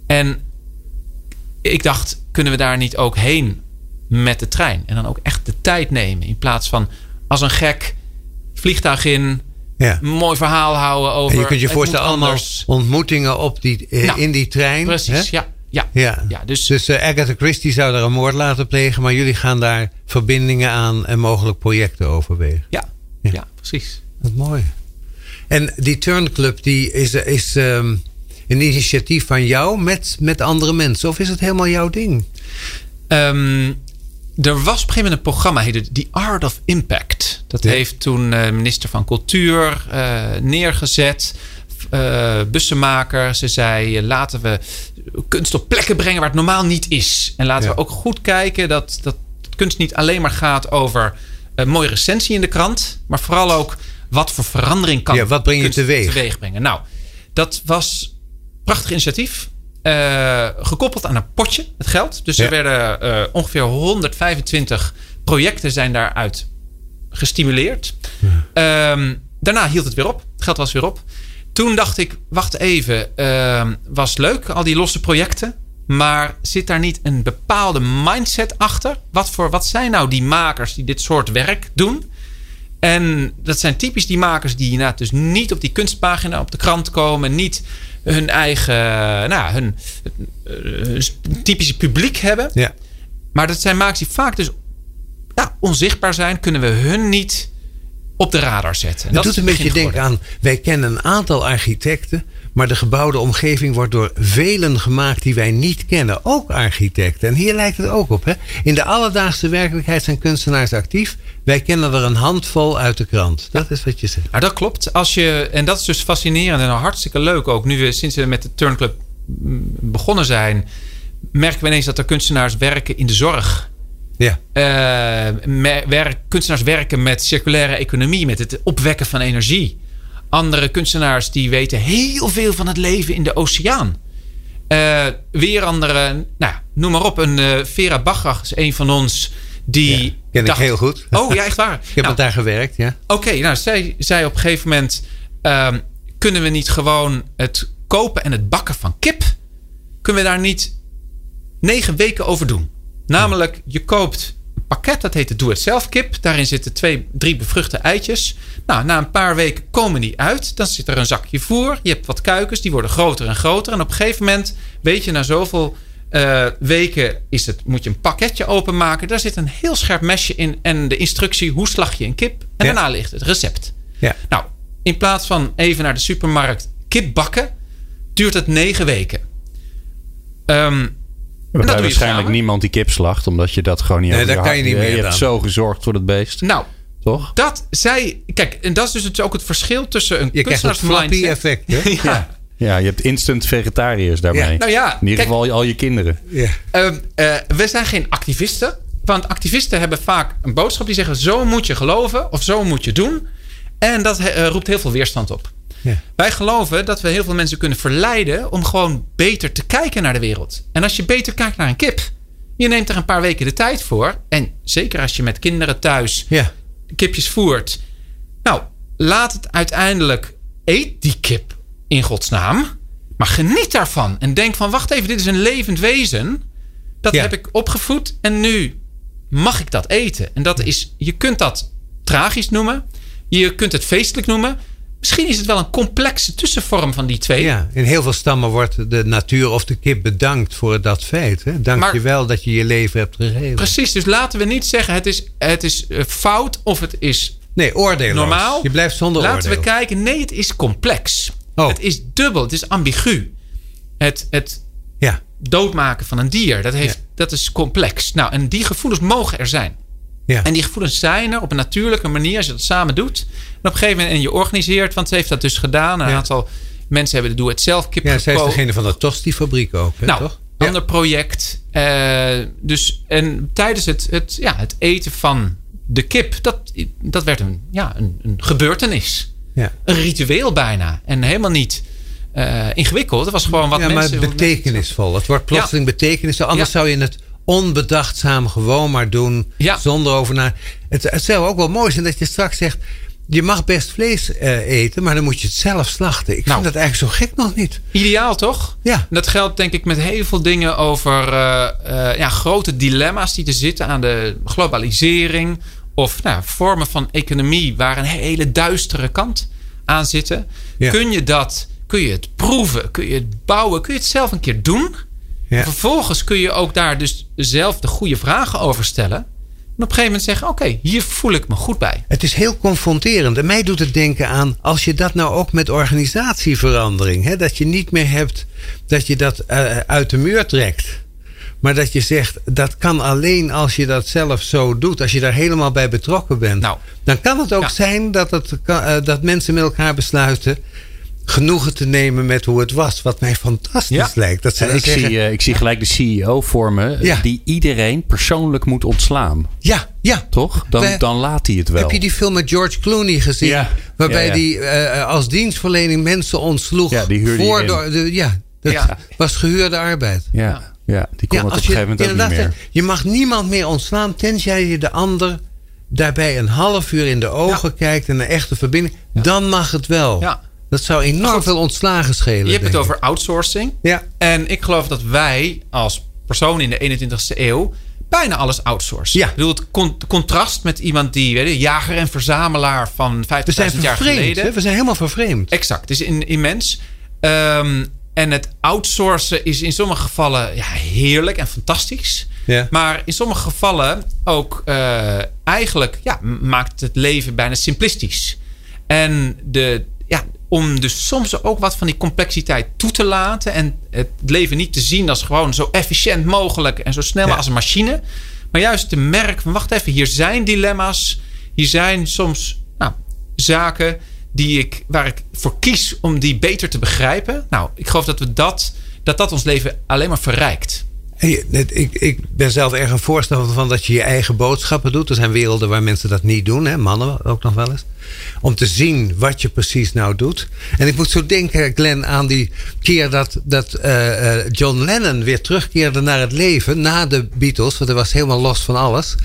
En ik dacht, kunnen we daar niet ook heen met de trein? En dan ook echt de tijd nemen. In plaats van als een gek vliegtuig in, ja. een mooi verhaal houden over. En je kunt je voorstellen, allemaal ontmoetingen op die, eh, nou, in die trein. Precies, hè? ja. Ja. ja. ja dus dus uh, Agatha Christie zou daar een moord laten plegen, maar jullie gaan daar verbindingen aan en mogelijk projecten overwegen. Ja, ja. ja precies. Wat mooi. En die Turnclub die is, is um, een initiatief van jou met, met andere mensen, of is het helemaal jouw ding? Um, er was op een gegeven moment een programma, heette The Art of Impact. Dat ja. heeft toen uh, minister van Cultuur uh, neergezet. Uh, bussenmaker. Ze zei: laten we kunst op plekken brengen waar het normaal niet is. En laten ja. we ook goed kijken dat, dat kunst niet alleen maar gaat over een mooie recensie in de krant, maar vooral ook wat voor verandering kan ja, wat breng je teweeg? teweeg brengen. Nou, dat was een prachtig initiatief. Uh, gekoppeld aan een potje, het geld. Dus ja. er werden uh, ongeveer 125 projecten zijn daaruit gestimuleerd. Ja. Um, daarna hield het weer op. Het geld was weer op. Toen dacht ik, wacht even, uh, was leuk, al die losse projecten. Maar zit daar niet een bepaalde mindset achter? Wat, voor, wat zijn nou die makers die dit soort werk doen? En dat zijn typisch die makers die inderdaad dus niet op die kunstpagina op de krant komen. Niet hun eigen, nou, hun, hun typische publiek hebben. Ja. Maar dat zijn makers die vaak dus ja, onzichtbaar zijn. Kunnen we hun niet op de radar zetten. En dat, doet een beetje denken aan, wij kennen een aantal architecten, maar de gebouwde omgeving wordt door velen gemaakt die wij niet kennen. Ook architecten. En hier lijkt het ook op. Hè? In de alledaagse werkelijkheid zijn kunstenaars actief. Wij kennen er een handvol uit de krant. Dat ja. is wat je zegt. Nou, dat klopt. Als je, en dat is dus fascinerend en hartstikke leuk ook. Nu we sinds we met de Turnclub begonnen zijn, merken we ineens dat er kunstenaars werken in de zorg. Ja. Uh, werk, kunstenaars werken met circulaire economie, met het opwekken van energie. Andere kunstenaars die weten heel veel van het leven in de oceaan. Uh, weer andere, nou, noem maar op. Een uh, Vera Bachrach is een van ons die. Ja, ken dacht, ik heel goed. Oh ja, echt waar. <laughs> ik heb nou, daar gewerkt, ja. Oké, nou, zij zei op een gegeven moment: uh, kunnen we niet gewoon het kopen en het bakken van kip? Kunnen we daar niet negen weken over doen? Namelijk, je koopt een pakket, dat heet de Doe-het-zelf kip. Daarin zitten twee, drie bevruchte eitjes. Nou, na een paar weken komen die uit. Dan zit er een zakje voer. Je hebt wat kuikens, die worden groter en groter. En op een gegeven moment weet je na zoveel uh, weken is het, moet je een pakketje openmaken. Daar zit een heel scherp mesje in en de instructie hoe slag je een kip. En daarna ligt het recept. Ja. Nou, in plaats van even naar de supermarkt kip bakken, duurt het negen weken. Um, er is waarschijnlijk niemand die kip slacht, omdat je dat gewoon niet Nee, daar kan je niet meer. Je hebt zo gezorgd voor het beest. Nou, toch? Dat zij. Kijk, en dat is dus ook het verschil tussen een je kunstenaarsmindset. effect. Hè? <laughs> ja. ja. je hebt instant vegetariërs daarmee. Ja. Nou ja, In ieder geval al je kinderen. Ja. Uh, uh, we zijn geen activisten. Want activisten hebben vaak een boodschap die zeggen: zo moet je geloven of zo moet je doen. En dat uh, roept heel veel weerstand op. Ja. Wij geloven dat we heel veel mensen kunnen verleiden om gewoon beter te kijken naar de wereld. En als je beter kijkt naar een kip, je neemt er een paar weken de tijd voor. En zeker als je met kinderen thuis ja. kipjes voert. Nou, laat het uiteindelijk. Eet die kip in godsnaam. Maar geniet daarvan. En denk van: wacht even, dit is een levend wezen. Dat Ja. heb ik opgevoed. En nu mag ik dat eten. En dat is, je kunt dat tragisch noemen. Je kunt het feestelijk noemen. Misschien is het wel een complexe tussenvorm van die twee. Ja, in heel veel stammen wordt de natuur of de kip bedankt voor dat feit. Hè? Dank Maar- je wel dat je je leven hebt gegeven. Precies, dus laten we niet zeggen het is, het is eh, fout of het is Nee, oordeelloos. normaal. Je blijft zonder Laten oordeel. we kijken, nee, het is complex. Oh. Het is dubbel, het is ambigu. Het, het Ja, doodmaken van een dier, dat, heeft, Ja. dat is complex. Nou, en die gevoelens mogen er zijn. Ja. En die gevoelens zijn er op een natuurlijke manier als je dat samen doet. En op een gegeven moment en je organiseert, want ze heeft dat dus gedaan. Een Ja. aantal mensen hebben de doe-het-zelf kip ja zij is degene van de Tosti-fabriek ook, hè, Nou, toch? Ja. ander project. Eh, dus, en tijdens het, het, ja, het eten van de kip, dat, dat werd een, ja, een, een gebeurtenis. Ja. Een ritueel bijna. En helemaal niet eh, ingewikkeld. Het was gewoon wat ja, mensen... maar betekenisvol. Het wordt plotseling betekenisvol. Anders Ja. zou je het onbedachtzaam gewoon maar doen. Ja. Zonder over na. Het, het zou ook wel mooi zijn dat je straks zegt. Je mag best vlees eh, eten, maar dan moet je het zelf slachten. Ik Nou. vind dat eigenlijk zo gek nog niet. Ideaal toch? Ja. Dat geldt denk ik met heel veel dingen over eh, eh, ja, grote dilemma's die er zitten aan de globalisering. Of nou, vormen van economie waar een hele duistere kant aan zitten. Ja. Kun je dat, kun je het proeven, kun je het bouwen, kun je het zelf een keer doen. Ja. Vervolgens kun je ook daar dus zelf de goede vragen over stellen. En op een gegeven moment zeggen: Oké, hier voel ik me goed bij. Het is heel confronterend. En mij doet het denken aan als je dat nou ook met organisatieverandering. Hè, dat je niet meer hebt dat je dat eh, uit de muur trekt. Maar dat je zegt dat kan alleen als je dat zelf zo doet. Als je daar helemaal bij betrokken bent. Nou. Dan kan het ook Ja. zijn dat, het, eh, dat mensen met elkaar besluiten. Genoegen te nemen met hoe het was. Wat mij fantastisch Ja. lijkt. Dat ik, zeggen, zie, eh, ik zie gelijk de CEO voor me. Ja. Die iedereen persoonlijk moet ontslaan. ja, ja. Toch? Dan, We- dan laat hij het wel. Heb je die film met George Clooney gezien? Ja. Waarbij Ja, ja. die eh, als dienstverlening mensen ontsloeg. Ja, die huurde voor de, Ja, dat Ja. was gehuurde arbeid. Ja, ja, die kon Ja, het op een gegeven moment ook niet meer. Je mag niemand meer ontslaan tenzij je de ander daarbij een half uur in de ogen kijkt en een echte verbinding. Dan mag het wel. Ja. Dat zou enorm Goed. veel ontslagen schelen. Je hebt het ik. over outsourcing. Ja. En ik geloof dat wij als persoon in de 21ste eeuw bijna alles outsourcen. Ja. Ik bedoel, het con- contrast met iemand die weet je, jager en verzamelaar van 50.000 We zijn jaar geleden. hè? We zijn helemaal vervreemd. Exact, het is in, immens. Ehm, en het outsourcen is in sommige gevallen ja, heerlijk en fantastisch. Ja. Maar in sommige gevallen ook eh, eigenlijk ja, maakt het leven bijna simplistisch. En de, om dus soms ook wat van die complexiteit toe te laten. En het leven niet te zien als gewoon zo efficiënt mogelijk en zo snel Ja. als een machine. Maar juist te merken van wacht even, hier zijn dilemma's. Hier zijn soms nou, zaken die ik, waar ik voor kies om die beter te begrijpen. Nou, ik geloof dat we dat, dat dat ons leven alleen maar verrijkt. Hey, ik, ik ben zelf erg een voorstander van dat je je eigen boodschappen doet. Er zijn werelden waar mensen dat niet doen, hè? mannen ook nog wel eens. Om te zien wat je precies nou doet. En ik moet zo denken, Glenn, aan die keer dat, dat uh, John Lennon weer terugkeerde naar het leven na de Beatles. Want hij was helemaal los van alles.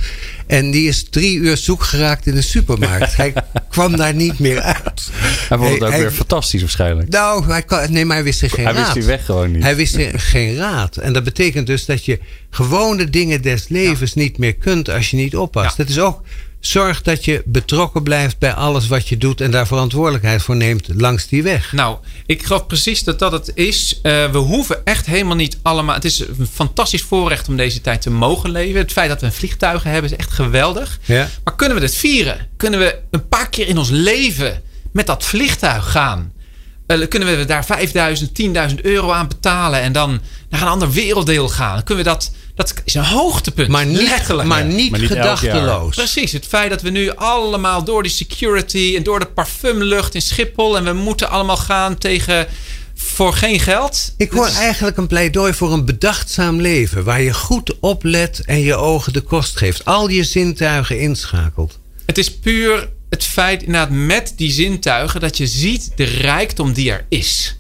En die is drie uur zoek geraakt in de supermarkt. hij <laughs> kwam daar niet meer uit. Hij vond het ook weer fantastisch waarschijnlijk. Nou, hij nee, maar hij wist er geen hij raad. Hij wist die weg gewoon niet. Hij wist er geen raad. En dat betekent dus dat je gewone dingen des levens niet meer kunt als je niet oppast. Dat is ook zorg dat je betrokken blijft bij alles wat je doet en daar verantwoordelijkheid voor neemt langs die weg. Nou, ik geloof precies dat dat het is. Uh, we hoeven echt helemaal niet allemaal. Het is een fantastisch voorrecht om deze tijd te mogen leven. Het feit dat we een vliegtuigen hebben is echt geweldig. Ja. Maar kunnen we dit vieren? Kunnen we een paar keer in ons leven met dat vliegtuig gaan? Uh, kunnen we daar 5000, 10.000 euro aan betalen en dan naar een ander werelddeel gaan? Kunnen we dat dat is een hoogtepunt. Maar niet, letterlijk. Maar niet, maar niet gedachteloos. Precies. Het feit dat we nu allemaal door die security en door de parfumlucht in Schiphol. en we moeten allemaal gaan tegen. voor geen geld. Ik hoor eigenlijk een pleidooi voor een bedachtzaam leven. waar je goed oplet en je ogen de kost geeft. Al je zintuigen inschakelt. Het is puur het feit, inderdaad, met die zintuigen. dat je ziet de rijkdom die er is.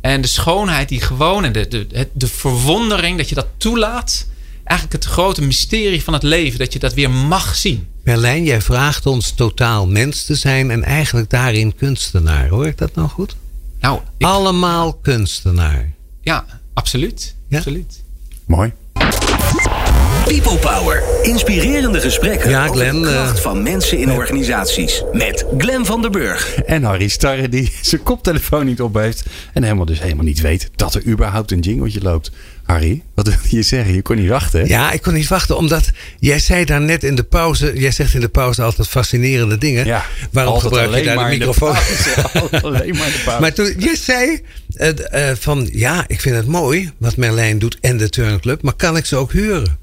En de schoonheid die gewoon en de, de, de verwondering dat je dat toelaat. Eigenlijk het grote mysterie van het leven, dat je dat weer mag zien. Merlijn, jij vraagt ons totaal mens te zijn en eigenlijk daarin kunstenaar. Hoor ik dat nou goed? Nou, ik, Allemaal kunstenaar. Ja, absoluut. Ja? absoluut. Mooi. People Power. Inspirerende gesprekken Ja, over Glenn, de kracht eh, van mensen in organisaties. Met Glenn van der Burg. En Harry Starre die <laughs> zijn koptelefoon niet op heeft. En helemaal dus helemaal niet weet dat er überhaupt een jingletje loopt. Harry, wat wil je zeggen? Je kon niet wachten. hè? Ja, ik kon niet wachten, omdat jij zei daar net in de pauze. Jij zegt in de pauze altijd fascinerende dingen. Ja, Waarom altijd gebruik je alleen daar de maar in de microfoon? pauze. <laughs> Alleen maar in de pauze. Maar toen je zei eh, eh, van ja, ik vind het mooi wat Merlijn doet en de Turnclub, maar kan ik ze ook huren?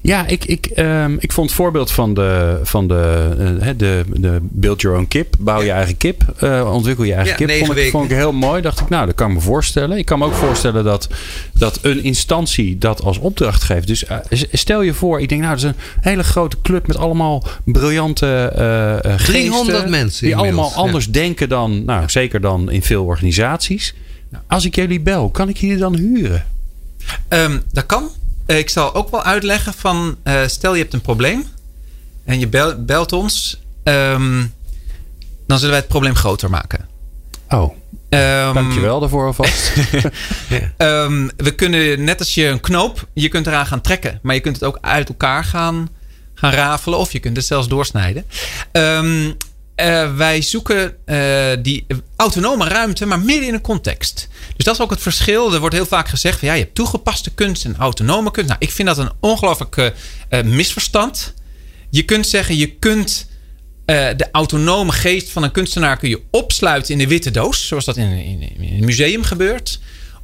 Ja, ik, ik, ehm, ik vond het voorbeeld van de, van de, eh, de, de Build Your Own Kip. Bouw je eigen kip. eh, ontwikkel je eigen Ja, kip. Vond ik, vond ik heel mooi. Dacht ik, nou, dat kan ik me voorstellen. Ik kan me ook voorstellen dat, dat een instantie dat als opdracht geeft. Dus eh, stel je voor, ik denk, nou, dat is een hele grote club met allemaal briljante eh, geesten. 300 mensen Die inmiddels, allemaal anders denken dan, nou, zeker dan in veel organisaties. Als ik jullie bel, kan ik jullie dan huren? Ehm, dat kan. Eh, ik zal ook wel uitleggen van... eh, stel je hebt een probleem. En je bel- belt ons. ehm, dan zullen wij het probleem groter maken. Oh, Ehm, dankjewel daarvoor alvast. <laughs> Ehm, we kunnen, net als je een knoop, je kunt eraan gaan trekken. Maar je kunt het ook uit elkaar gaan, gaan rafelen. Of je kunt het zelfs doorsnijden. Eh, wij zoeken eh, die autonome ruimte, maar midden in een context. Dus dat is ook het verschil. Er wordt heel vaak gezegd van ja, je hebt toegepaste kunst en autonome kunst. Nou, ik vind dat een ongelooflijk eh, misverstand. Je kunt zeggen, je kunt de autonome geest van een kunstenaar kun je opsluiten in de witte doos, zoals dat in, in, een museum gebeurt.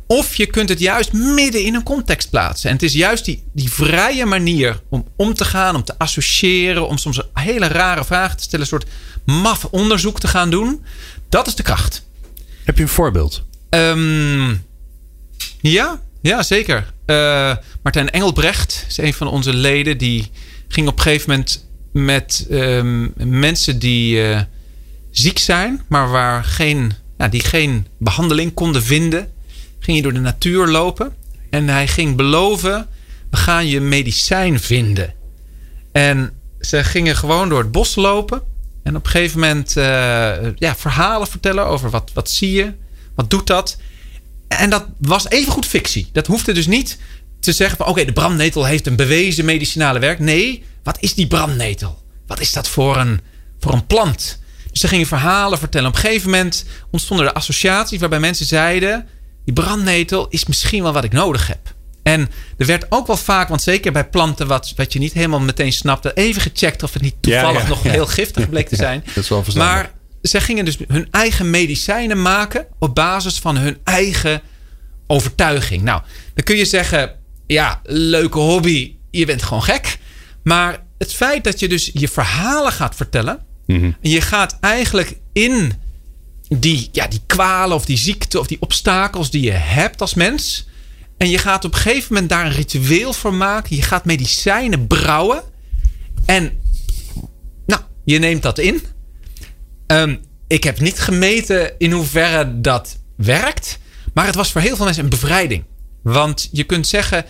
Of je kunt het juist midden in een context plaatsen. En het is juist die, die vrije manier om om te gaan, om te associëren, om soms hele rare vragen te stellen, een soort maf onderzoek te gaan doen. Dat is de kracht. Heb je een voorbeeld? Ehm, ja, ja, zeker. Eh, Martijn Engelbrecht is een van onze leden. Die ging op een gegeven moment met ehm, mensen die eh, ziek zijn, maar waar geen, ja, die geen behandeling konden vinden. Ging hij door de natuur lopen. En hij ging beloven: we gaan je medicijn vinden. En ze gingen gewoon door het bos lopen. En op een gegeven moment eh, ja, verhalen vertellen over wat, wat zie je, wat doet dat. En dat was evengoed fictie. Dat hoefde dus niet te zeggen van... oké, de brandnetel heeft een bewezen medicinale werk. Nee, wat is die brandnetel? Wat is dat voor een, voor een plant? Dus ze gingen verhalen vertellen. Op een gegeven moment ontstonden er associaties... waarbij mensen zeiden... die brandnetel is misschien wel wat ik nodig heb. En er werd ook wel vaak, want zeker bij planten... wat, wat je niet helemaal meteen snapte... even gecheckt of het niet toevallig ja, nog ja. heel giftig bleek te zijn. dat is wel verstandig. Maar zij gingen dus hun eigen medicijnen maken op basis van hun eigen overtuiging. Nou, dan kun je zeggen, ja, leuke hobby, je bent gewoon gek. Maar het feit dat je dus je verhalen gaat vertellen, en je gaat eigenlijk in die, ja, die kwalen of die ziekte of die obstakels die je hebt als mens, En je gaat op een gegeven moment daar een ritueel voor maken. Je gaat medicijnen brouwen. En nou, je neemt dat in. Ehm, ik heb niet gemeten in hoeverre dat werkt. Maar het was voor heel veel mensen een bevrijding. Want je kunt zeggen,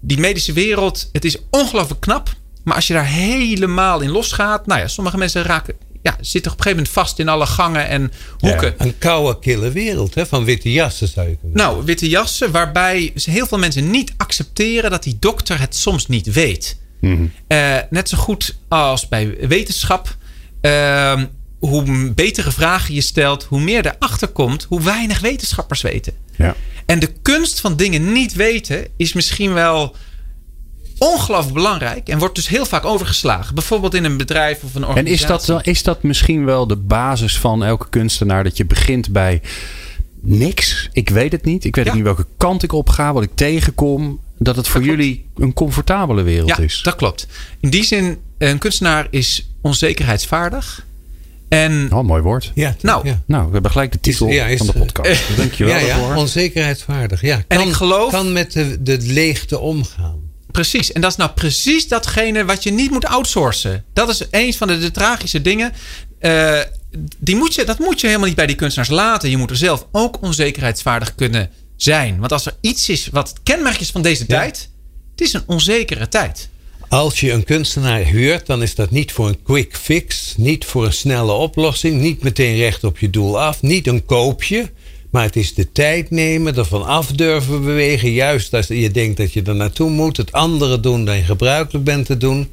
die medische wereld, het is ongelooflijk knap. Maar als je daar helemaal in losgaat. Nou ja, sommige mensen raken, ja, zitten op een gegeven moment vast in alle gangen en hoeken. Ja, een koude, kille wereld hè, van witte jassen zou je kunnen Nou, witte jassen, waarbij heel veel mensen niet accepteren dat die dokter het soms niet weet. Eh, net zo goed als bij wetenschap. Ehm, hoe betere vragen je stelt, hoe meer erachter komt, hoe weinig wetenschappers weten. Ja. En de kunst van dingen niet weten is misschien wel ongelooflijk belangrijk en wordt dus heel vaak overgeslagen. Bijvoorbeeld in een bedrijf of een En organisatie. is dat, dan- is dat misschien wel de basis van elke kunstenaar? Dat je begint bij niks. Ik weet het niet. Ik weet Ja. niet welke kant ik op ga, wat ik tegenkom. Dat het voor jullie een comfortabele wereld Ja, is. dat klopt. In die zin, een kunstenaar is onzekerheidsvaardig. En Oh, mooi woord. Ja, Nou, ja. Nou, we hebben gelijk de titel Is- ja, is- van de podcast. <laughs> Dankjewel ja, ja, daarvoor. onzekerheidsvaardig. Ja. En Kan, ik geloof- kan met de, de leegte omgaan. Precies. En dat is nou precies datgene wat je niet moet outsourcen. Dat is een van de, de tragische dingen. Eh, die moet je, dat moet je helemaal niet bij die kunstenaars laten. Je moet er zelf ook onzekerheidsvaardig kunnen zijn. Want als er iets is wat het kenmerk is van deze Ja. tijd. Het is een onzekere tijd. Als je een kunstenaar huurt, dan is dat niet voor een quick fix. Niet voor een snelle oplossing. Niet meteen recht op je doel af. Niet een koopje. Maar het is de tijd nemen, ervan af durven bewegen. Juist als je denkt dat je er naartoe moet. Het andere doen dan je gebruikelijk bent te doen.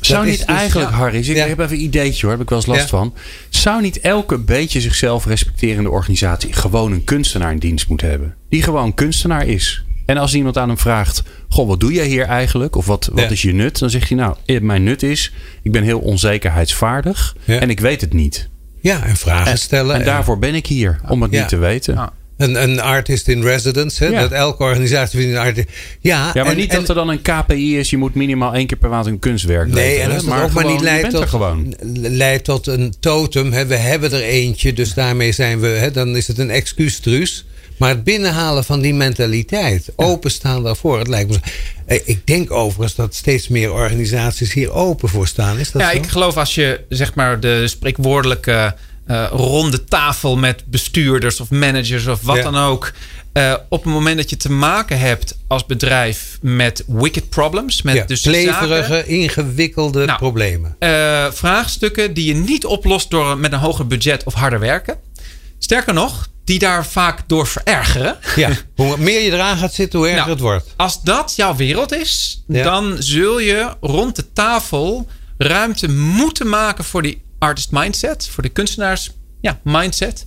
Zou Dat niet dus- eigenlijk, ja. Harris, ik Ja. heb even een ideetje hoor, heb ik wel eens last Ja. van. Zou niet elke beetje zichzelf respecterende organisatie gewoon een kunstenaar in dienst moeten hebben? Die gewoon kunstenaar is. En als iemand aan hem vraagt, goh, wat doe jij hier eigenlijk? Of wat, wat Ja. is je nut? Dan zegt hij, nou, eh, mijn nut is, ik ben heel onzekerheidsvaardig en ik weet het niet. Ja, en vragen En, stellen. en daarvoor ben ik hier, om het Ja. niet te weten. Ja. Een, een artist in residence. Hè? Ja. Dat elke organisatie vindt een artist. Ja, Ja, maar en- niet en- dat er dan een KPI is, je moet minimaal één keer per maand een kunstwerk Nee, leveren, en als dat ook maar gewoon, niet je leidt bent tot, er gewoon. leidt tot een totem. Hè, we hebben er eentje, dus daarmee zijn we. Hè, dan is het een excuustruus. Maar het binnenhalen van die mentaliteit, openstaan daarvoor. Het lijkt me. Eh, Ik denk overigens dat steeds meer organisaties hier open voor staan. Is dat Ja, zo? ik geloof als je zeg maar de spreekwoordelijke eh, ronde tafel met bestuurders of managers of wat Ja. dan ook. eh, op het moment dat je te maken hebt als bedrijf met wicked problems, met ja, dus kleverige, zaken, ingewikkelde Nou, problemen. vraagstukken die je niet oplost door met een hoger budget of harder werken. Sterker nog, die daar vaak door verergeren. Ja, hoe meer je eraan gaat zitten, hoe erger Nou, het wordt. Als dat jouw wereld is, Ja. dan zul je rond de tafel ruimte moeten maken voor die artist mindset, voor de kunstenaars ja, mindset.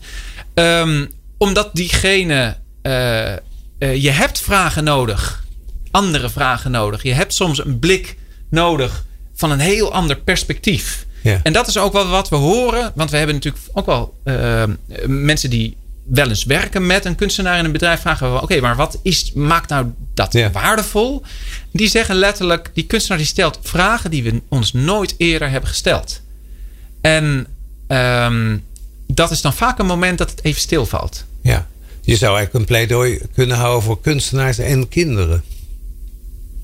Ehm, omdat diegene, eh, eh, je hebt vragen nodig, andere vragen nodig. Je hebt soms een blik nodig van een heel ander perspectief. Ja. En dat is ook wel wat we horen, want we hebben natuurlijk ook wel eh, mensen die wel eens werken met een kunstenaar in een bedrijf. Vragen we, oké, maar wat is, maakt nou dat Ja. waardevol? Die zeggen letterlijk, die kunstenaar die stelt vragen die we ons nooit eerder hebben gesteld. En ehm, dat is dan vaak een moment dat het even stilvalt. Ja. Je zou eigenlijk een pleidooi kunnen houden voor kunstenaars en kinderen.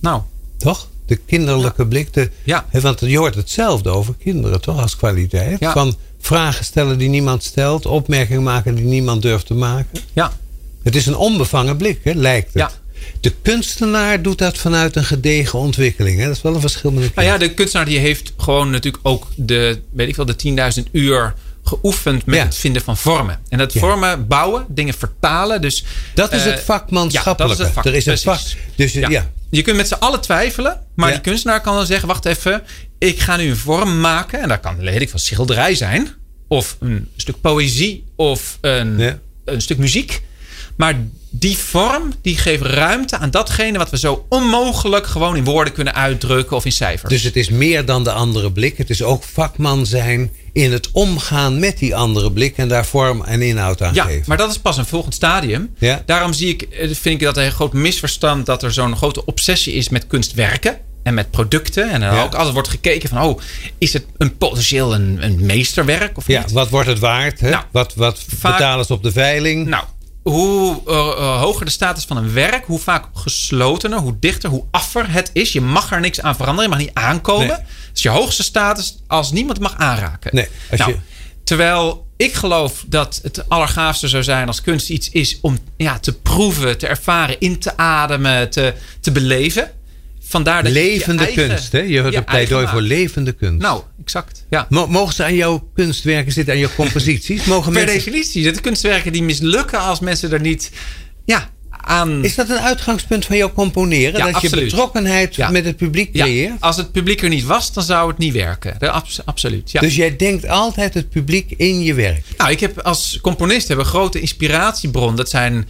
Nou, Toch? De kinderlijke blik. De, Ja. want je hoort hetzelfde over kinderen, toch? Als kwaliteit. Ja. Van vragen stellen die niemand stelt. Opmerkingen maken die niemand durft te maken. ja, Het is een onbevangen blik, hè, lijkt het. Ja. De kunstenaar doet dat vanuit een gedegen ontwikkeling. Hè? Dat is wel een verschil met een Nou ja, de kunstenaar die heeft gewoon natuurlijk ook de, weet ik wel, de 10.000 uur geoefend met Ja. het vinden van vormen. En dat Ja. vormen, bouwen, dingen vertalen. Dus, Dat is eh, het vakmanschappelijke. Ja, dat is het vak, er is een vak. Dus ja. Je kunt met z'n allen twijfelen. Maar Ja. die kunstenaar kan dan zeggen, wacht even. Ik ga nu een vorm maken. En dat kan, weet ik van schilderij zijn. Of een stuk poëzie. Of een, Ja. een stuk muziek. Maar die vorm, die geeft ruimte aan datgene wat we zo onmogelijk gewoon in woorden kunnen uitdrukken of in cijfers. Dus het is meer dan de andere blik. Het is ook vakman zijn in het omgaan met die andere blik. En daar vorm en inhoud aan Ja, geven. maar dat is pas een volgend stadium. Ja. Daarom zie ik, eh, vind ik dat een groot misverstand dat er zo'n grote obsessie is met kunstwerken en met producten. En dan Ja. ook altijd wordt gekeken van, oh, is het een potentieel een, een meesterwerk of Ja, niet? wat wordt het waard? Hè? Nou, wat wat vaak- betalen ze op de veiling? Nou, hoe eh, eh, hoger de status van een werk, hoe vaak geslotener, hoe dichter, hoe affer het is. Je mag er niks aan veranderen, je mag niet aankomen. Nee. Dat is je hoogste status als niemand mag aanraken. Nee, als Nou, je- Terwijl ik geloof dat het allergaafste zou zijn als kunst iets is om ja, te proeven, te ervaren, in te ademen, te, te beleven. Vandaar dat je je Levende eigen- kunst, hè? Je je een pleidooi voor levende kunst. Nou, exact. Ja. Mo- mogen ze aan jouw kunstwerken zitten, aan jouw composities? <laughs> Mogen Per mensen... definitie. Dat kunstwerken die mislukken als mensen er niet ja, aan. Is dat een uitgangspunt van jouw componeren? Ja, dat absoluut. je betrokkenheid Ja. met het publiek ja, creëert? als het publiek er niet was, dan zou het niet werken. Ja, abs- absoluut. Ja. Dus jij denkt altijd het publiek in je werk. Nou, ik heb als componist hebben we een grote inspiratiebron. Dat zijn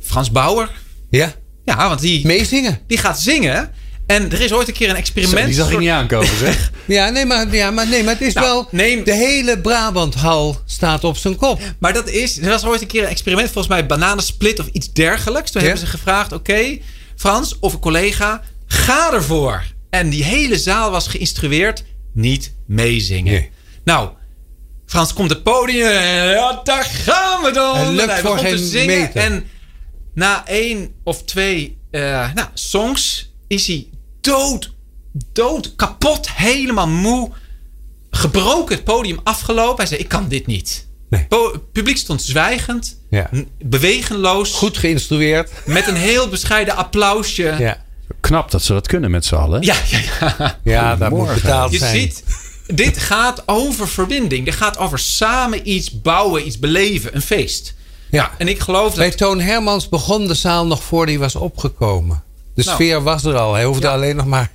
Frans Bauer. Ja? Ja, want die, Meezingen. die gaat zingen. En er is ooit een keer een experiment. Zo, die zag ik niet aankomen, zeg. <laughs> Ja, nee, maar, ja, maar, nee, maar het is Nou, wel... neem- De hele Brabanthal staat op zijn kop. Maar dat is, er was ooit een keer een experiment, volgens mij bananensplit of iets dergelijks. Toen Ja. hebben ze gevraagd, oké, Frans of een collega, ga ervoor. En die hele zaal was geïnstrueerd, niet meezingen. Nee. Nou, Frans komt het podium ja, daar gaan we dan. Het lukt hij voor geen zingen. meter. En na één of twee eh, nou, songs is hij dood, dood, kapot, helemaal moe gebroken het podium afgelopen. Hij zei: Ik kan dit niet. Nee. Het publiek stond zwijgend, Ja. bewegenloos, Goed geïnstrueerd. met een heel bescheiden applausje. Ja, Knap dat ze dat kunnen met z'n allen. ja, ja. ja. ja dat moet betaald Je zijn. ziet, dit gaat over verbinding. Dit gaat over samen iets bouwen, iets beleven, een feest. Ja. En ik geloof Bij dat. Toon Hermans begon de zaal nog voor hij was opgekomen. De Nou. sfeer was er al. Hij hoefde Ja. alleen nog maar...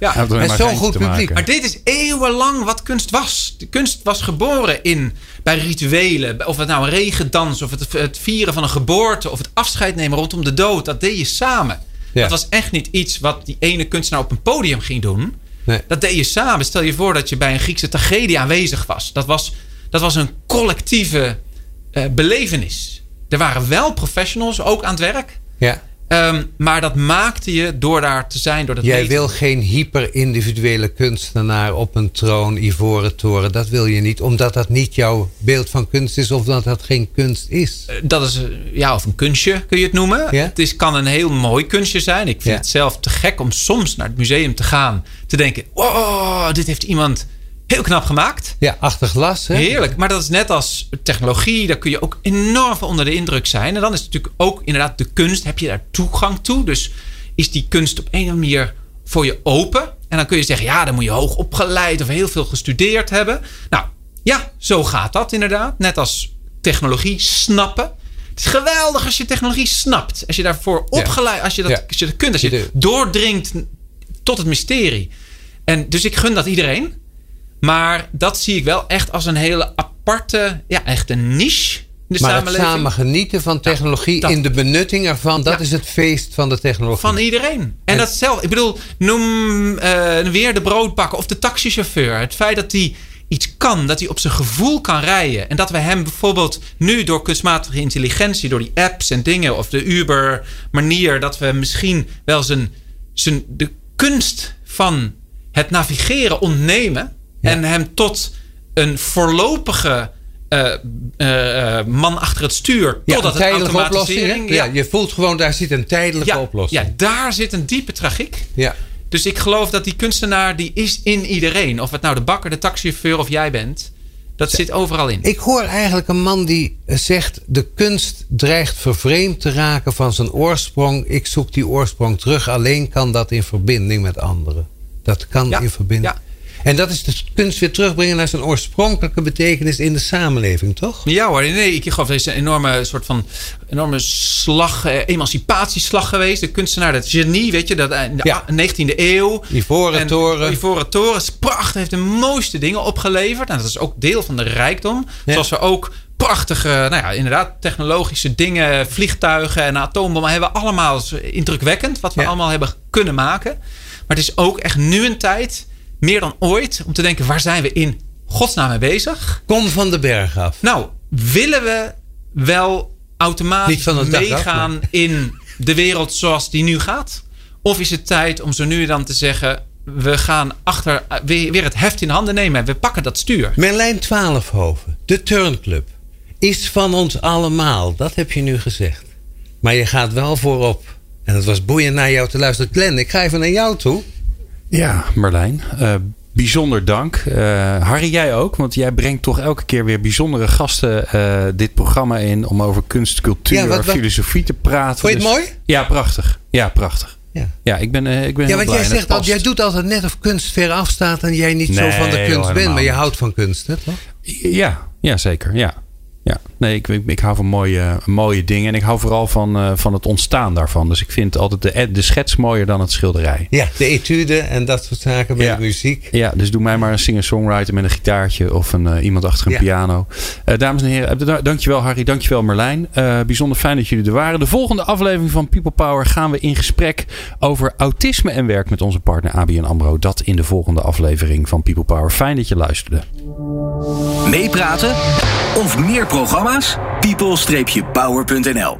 Ja. <laughs> Maar zo'n goed te publiek. maken. Maar dit is eeuwenlang wat kunst was. De kunst was geboren in, bij rituelen. Of het nou een regendans, of het, het vieren van een geboorte, of het afscheid nemen rondom de dood. Dat deed je samen. Ja. Dat was echt niet iets wat die ene kunstenaar op een podium ging doen. Nee. Dat deed je samen. Stel je voor dat je bij een Griekse tragedie aanwezig was. Dat was, dat was een collectieve eh, belevenis. Er waren wel professionals ook aan het werk. Ja. Ehm, maar dat maakte je door daar te zijn. Door dat Jij wil geen hyper-individuele kunstenaar op een troon, ivoren toren. Dat wil je niet, omdat dat niet jouw beeld van kunst is of dat dat geen kunst is. Dat is, eh, ja, of een kunstje kun je het noemen. Ja? Het is, kan een heel mooi kunstje zijn. Ik vind Ja. het zelf te gek om soms naar het museum te gaan. Te denken, wow, dit heeft iemand heel knap gemaakt. Ja, achter glas. Hè? Heerlijk. Maar dat is net als technologie. Daar kun je ook enorm van onder de indruk zijn. En dan is het natuurlijk ook inderdaad de kunst. Heb je daar toegang toe? Dus is die kunst op een of andere manier voor je open? En dan kun je zeggen, ja, dan moet je hoog opgeleid of heel veel gestudeerd hebben. Nou, ja, zo gaat dat inderdaad. Net als technologie snappen. Het is geweldig als je technologie snapt. Als je daarvoor opgeleid, als je dat, Ja. als je dat kunt, als je De- doordringt tot het mysterie. En dus ik gun dat iedereen. Maar dat zie ik wel echt als een hele aparte, ja, echt een niche de Maar het samen genieten van technologie dat- in de benutting ervan, dat Ja. is het feest van de technologie. Van iedereen. En, En- dat zelf. Ik bedoel, noem eh, weer de broodbakker of de taxichauffeur. Het feit dat hij iets kan, dat hij op zijn gevoel kan rijden. En dat we hem bijvoorbeeld nu door kunstmatige intelligentie, door die apps en dingen, of de Uber-manier, dat we misschien wel zijn, zijn, de kunst van het navigeren ontnemen. Ja. En hem tot een voorlopige eh, eh, eh, man achter het stuur. ja, totdat een het tijdelijke oplossing. hè? automatisering. Ja. je voelt gewoon, daar zit een tijdelijke ja, oplossing. ja, daar zit een diepe tragiek. Ja. Dus ik geloof dat die kunstenaar, die is in iedereen. Of het nou de bakker, de taxichauffeur of jij bent. Dat zit overal in. Ik hoor eigenlijk een man die zegt: de kunst dreigt vervreemd te raken van zijn oorsprong. Ik zoek die oorsprong terug. Alleen kan dat in verbinding met anderen. Dat kan Ja, in verbinding. En dat is de kunst weer terugbrengen naar zijn oorspronkelijke betekenis in de samenleving, toch? Ja hoor, nee, ik geloof dat is een enorme soort van enorme slag, eh, emancipatieslag geweest. De kunstenaar, dat genie, weet je, dat eh, in de Ja. a- 19e eeuw. Ivoren En toren. Ivoren toren is prachtig, heeft de mooiste dingen opgeleverd. En dat is ook deel van de rijkdom. Ja. Zoals we ook prachtige, nou ja, inderdaad, technologische dingen, vliegtuigen en atoombommen hebben we allemaal indrukwekkend wat we Ja. allemaal hebben kunnen maken. Maar het is ook echt nu een tijd, meer dan ooit, om te denken, waar zijn we in godsnaam mee bezig? Kom van de berg af. Nou, willen we wel automatisch meegaan in de wereld zoals die nu gaat? Of is het tijd om zo nu en dan te zeggen: we gaan achter weer, weer het heft in handen nemen en we pakken dat stuur? Merlijn Twaalfhoven, de Turnclub. is van ons allemaal. Dat heb je nu gezegd. Maar je gaat wel voorop. En het was boeiend naar jou te luisteren. Glenn, ik ga even naar jou toe. Ja, Marlijn. Uh, bijzonder dank. Uh, Harry, jij ook. Want jij brengt toch elke keer weer bijzondere gasten uh, dit programma in. Om over kunst, cultuur, ja, wat, wat, filosofie te praten. Vond je het dus, mooi? Ja, prachtig. Ja, prachtig. Ja, ja ik ben, ik ben ja, want jij zegt al, jij doet altijd net of kunst ver afstaat en jij niet nee, zo van de kunst bent, maar je houdt van kunst, hè, toch? Ja, ja zeker. Ja. Ja, nee, ik, ik, ik, hou van mooie, mooie dingen. En ik hou vooral van, uh, van het ontstaan daarvan. Dus ik vind altijd de, de schets mooier dan het schilderij. Ja, de etude en dat soort zaken met ja. muziek. Ja, dus doe mij maar een singer-songwriter met een gitaartje of een, uh, iemand achter een Ja. piano. Uh, dames en heren, dankjewel Harry, dankjewel Merlijn. Uh, bijzonder fijn dat jullie er waren. De volgende aflevering van People Power gaan we in gesprek over autisme en werk met onze partner ABN AMRO. Dat in de volgende aflevering van People Power. Fijn dat je luisterde. Meepraten of meer programma's? people-power.nl